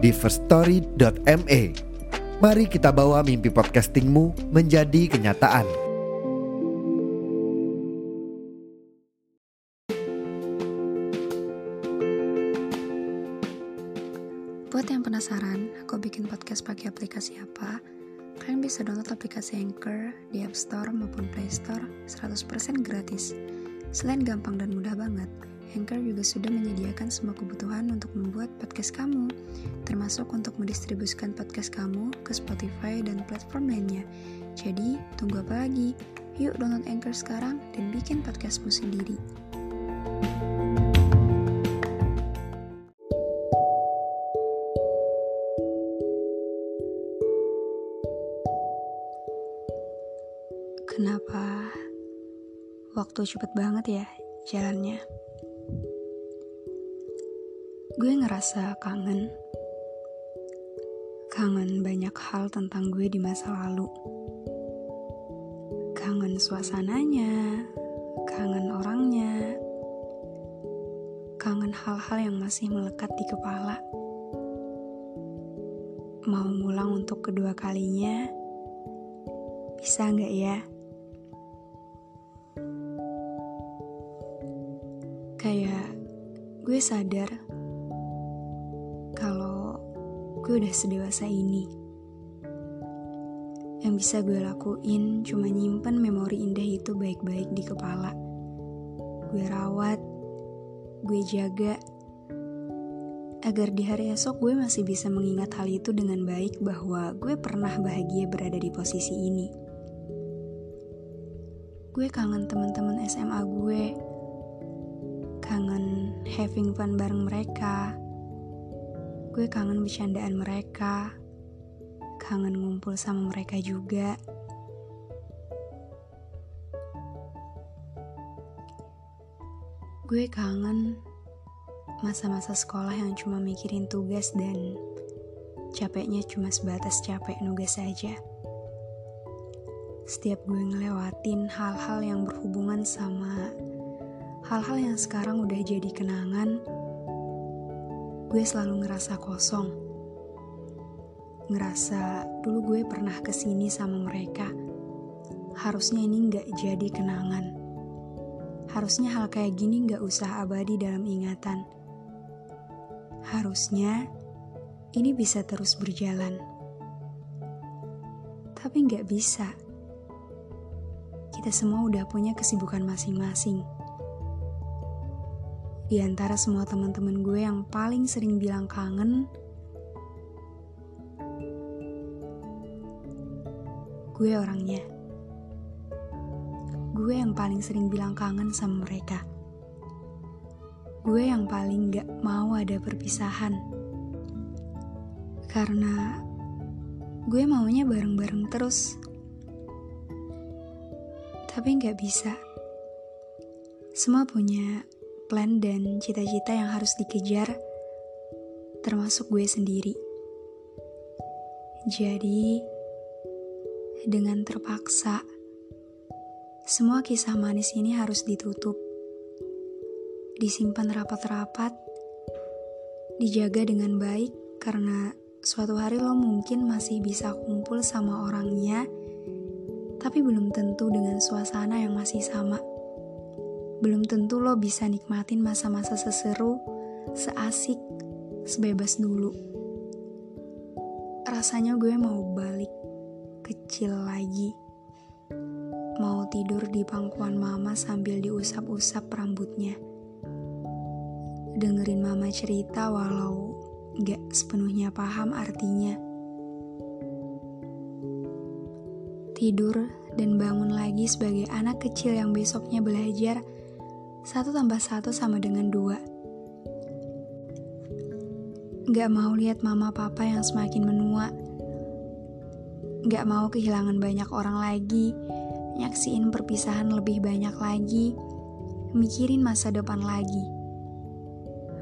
di firststory.me. Mari kita bawa mimpi podcastingmu menjadi kenyataan. Buat yang penasaran, aku bikin podcast pakai aplikasi apa? Kalian bisa download aplikasi Anchor di App Store maupun Play Store 100% gratis. Selain gampang dan mudah banget, Anchor juga sudah menyediakan semua kebutuhan untuk membuat podcast kamu, termasuk untuk mendistribusikan podcast kamu ke Spotify dan platform lainnya. Jadi, tunggu apa lagi? Yuk download Anchor sekarang dan bikin podcastmu sendiri. Kenapa waktu cepet banget ya jalannya? Gue ngerasa kangen. Kangen banyak hal tentang gue di masa lalu. Kangen suasananya, kangen orangnya, kangen hal-hal yang masih melekat di kepala. Mau ngulang untuk kedua kalinya, bisa nggak ya? Kayak gue sadar gue udah sedewasa ini. Yang bisa gue lakuin cuma nyimpen memori indah itu baik-baik di kepala. Gue rawat, gue jaga, agar di hari esok gue masih bisa mengingat hal itu dengan baik bahwa gue pernah bahagia berada di posisi ini. Gue kangen teman-teman SMA gue, kangen having fun bareng mereka. Gue kangen bercandaan mereka, kangen ngumpul sama mereka juga. Gue kangen masa-masa sekolah yang cuma mikirin tugas dan capeknya cuma sebatas capek nugas saja. Setiap gue ngelewatin hal-hal yang berhubungan sama hal-hal yang sekarang udah jadi kenangan, gue selalu ngerasa kosong. Ngerasa dulu gue pernah ke sini sama mereka. Harusnya ini nggak jadi kenangan. Harusnya hal kayak gini nggak usah abadi dalam ingatan. Harusnya ini bisa terus berjalan. Tapi nggak bisa. Kita semua udah punya kesibukan masing-masing. Di antara semua teman-teman gue yang paling sering bilang kangen, gue orangnya. Gue yang paling sering bilang kangen sama mereka. Gue yang paling gak mau ada perpisahan. Karena gue maunya bareng-bareng terus. Tapi gak bisa. Semua punya plan dan cita-cita yang harus dikejar, termasuk gue sendiri. Jadi, dengan terpaksa, semua kisah manis ini harus ditutup, disimpan rapat-rapat, dijaga dengan baik karena suatu hari lo mungkin masih bisa kumpul sama orangnya, tapi belum tentu dengan suasana yang masih sama belum tentu lo bisa nikmatin masa-masa seseru, seasik, sebebas dulu. Rasanya gue mau balik kecil lagi. Mau tidur di pangkuan mama sambil diusap-usap rambutnya. Dengerin mama cerita walau gak sepenuhnya paham artinya. Tidur dan bangun lagi sebagai anak kecil yang besoknya belajar satu tambah satu sama dengan dua. Gak mau lihat mama papa yang semakin menua. Gak mau kehilangan banyak orang lagi, nyaksiin perpisahan lebih banyak lagi, mikirin masa depan lagi.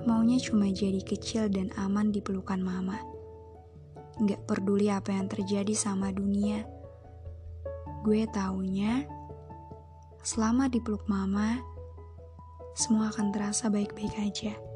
Maunya cuma jadi kecil dan aman di pelukan mama. Gak peduli apa yang terjadi sama dunia. Gue taunya, selama dipeluk mama, semua akan terasa baik-baik aja.